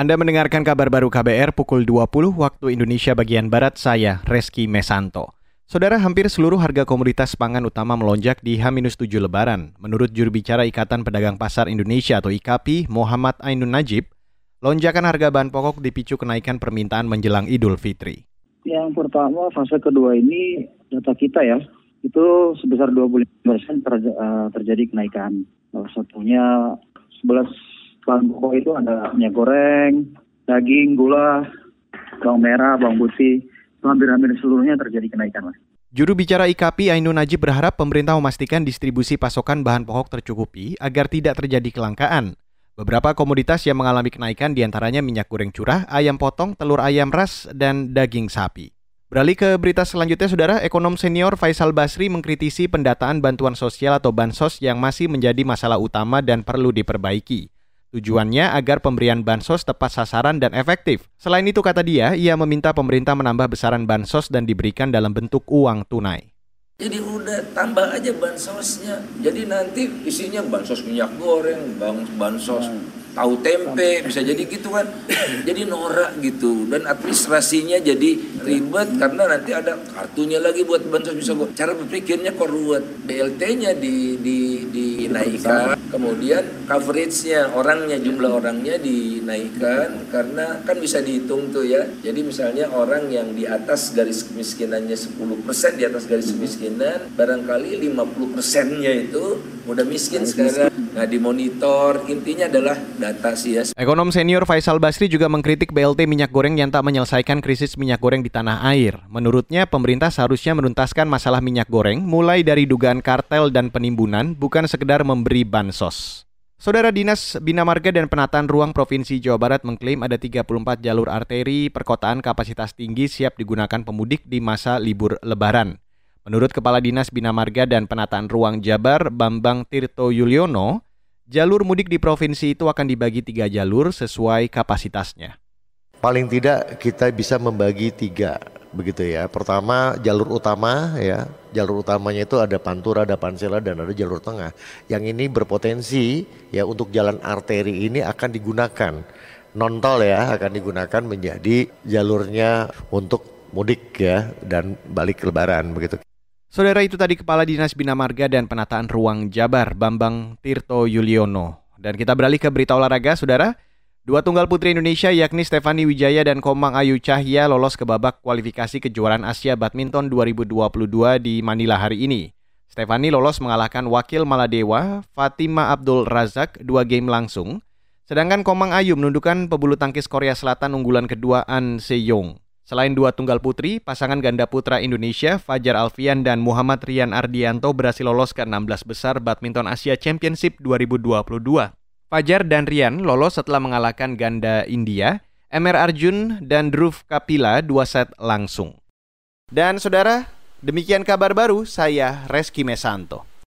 Anda mendengarkan kabar baru KBR pukul 20 waktu Indonesia bagian Barat, saya Reski Mesanto. Saudara, hampir seluruh harga komoditas pangan utama melonjak di H-7 Lebaran. Menurut juru bicara Ikatan Pedagang Pasar Indonesia atau IKAPI, Muhammad Ainun Najib, lonjakan harga bahan pokok dipicu kenaikan permintaan menjelang Idul Fitri. Yang pertama, fase kedua ini data kita ya, itu sebesar 25 persen uh, terjadi kenaikan. Salah satunya 11 bahan pokok itu ada minyak goreng, daging, gula, bawang merah, bawang putih, hampir-hampir seluruhnya terjadi kenaikan. Mas. Juru bicara IKAPI Ainun Najib berharap pemerintah memastikan distribusi pasokan bahan pokok tercukupi agar tidak terjadi kelangkaan. Beberapa komoditas yang mengalami kenaikan di antaranya minyak goreng curah, ayam potong, telur ayam ras, dan daging sapi. Beralih ke berita selanjutnya, Saudara, ekonom senior Faisal Basri mengkritisi pendataan bantuan sosial atau bansos yang masih menjadi masalah utama dan perlu diperbaiki. Tujuannya agar pemberian bansos tepat sasaran dan efektif. Selain itu, kata dia, ia meminta pemerintah menambah besaran bansos dan diberikan dalam bentuk uang tunai. Jadi udah tambah aja bansosnya. Jadi nanti isinya bansos minyak goreng, bansos tahu tempe bisa jadi gitu kan. Jadi norak gitu. Dan administrasinya jadi ribet karena nanti ada kartunya lagi buat bansos bisa kok cara berpikirnya kok ruwet. BLT-nya di, di dinaikkan. Kemudian coverage-nya orangnya jumlah orangnya dinaikkan karena kan bisa dihitung tuh ya. Jadi misalnya orang yang di atas garis kemiskinannya 10% di atas garis kemiskinan barangkali 50 persennya itu udah miskin sekarang nah dimonitor intinya adalah data sih ya. Ekonom senior Faisal Basri juga mengkritik BLT minyak goreng yang tak menyelesaikan krisis minyak goreng di tanah air. Menurutnya, pemerintah seharusnya menuntaskan masalah minyak goreng mulai dari dugaan kartel dan penimbunan, bukan sekedar memberi bansos. Saudara Dinas Bina Marga dan Penataan Ruang Provinsi Jawa Barat mengklaim ada 34 jalur arteri perkotaan kapasitas tinggi siap digunakan pemudik di masa libur lebaran. Menurut Kepala Dinas Bina Marga dan Penataan Ruang Jabar, Bambang Tirto Yuliono, Jalur mudik di provinsi itu akan dibagi tiga jalur sesuai kapasitasnya. Paling tidak kita bisa membagi tiga begitu ya. Pertama jalur utama ya, jalur utamanya itu ada Pantura, ada Pansela dan ada jalur tengah. Yang ini berpotensi ya untuk jalan arteri ini akan digunakan non tol ya akan digunakan menjadi jalurnya untuk mudik ya dan balik lebaran begitu. Saudara itu tadi Kepala Dinas Bina Marga dan Penataan Ruang Jabar, Bambang Tirto Yuliono. Dan kita beralih ke berita olahraga, Saudara. Dua tunggal putri Indonesia yakni Stefani Wijaya dan Komang Ayu Cahya lolos ke babak kualifikasi kejuaraan Asia Badminton 2022 di Manila hari ini. Stefani lolos mengalahkan wakil Maladewa, Fatima Abdul Razak, dua game langsung. Sedangkan Komang Ayu menundukkan pebulu tangkis Korea Selatan unggulan kedua An Seyong. Selain dua tunggal putri, pasangan ganda putra Indonesia Fajar Alfian dan Muhammad Rian Ardianto berhasil lolos ke 16 besar Badminton Asia Championship 2022. Fajar dan Rian lolos setelah mengalahkan ganda India, MR Arjun dan Dhruv Kapila dua set langsung. Dan saudara, demikian kabar baru saya Reski Mesanto.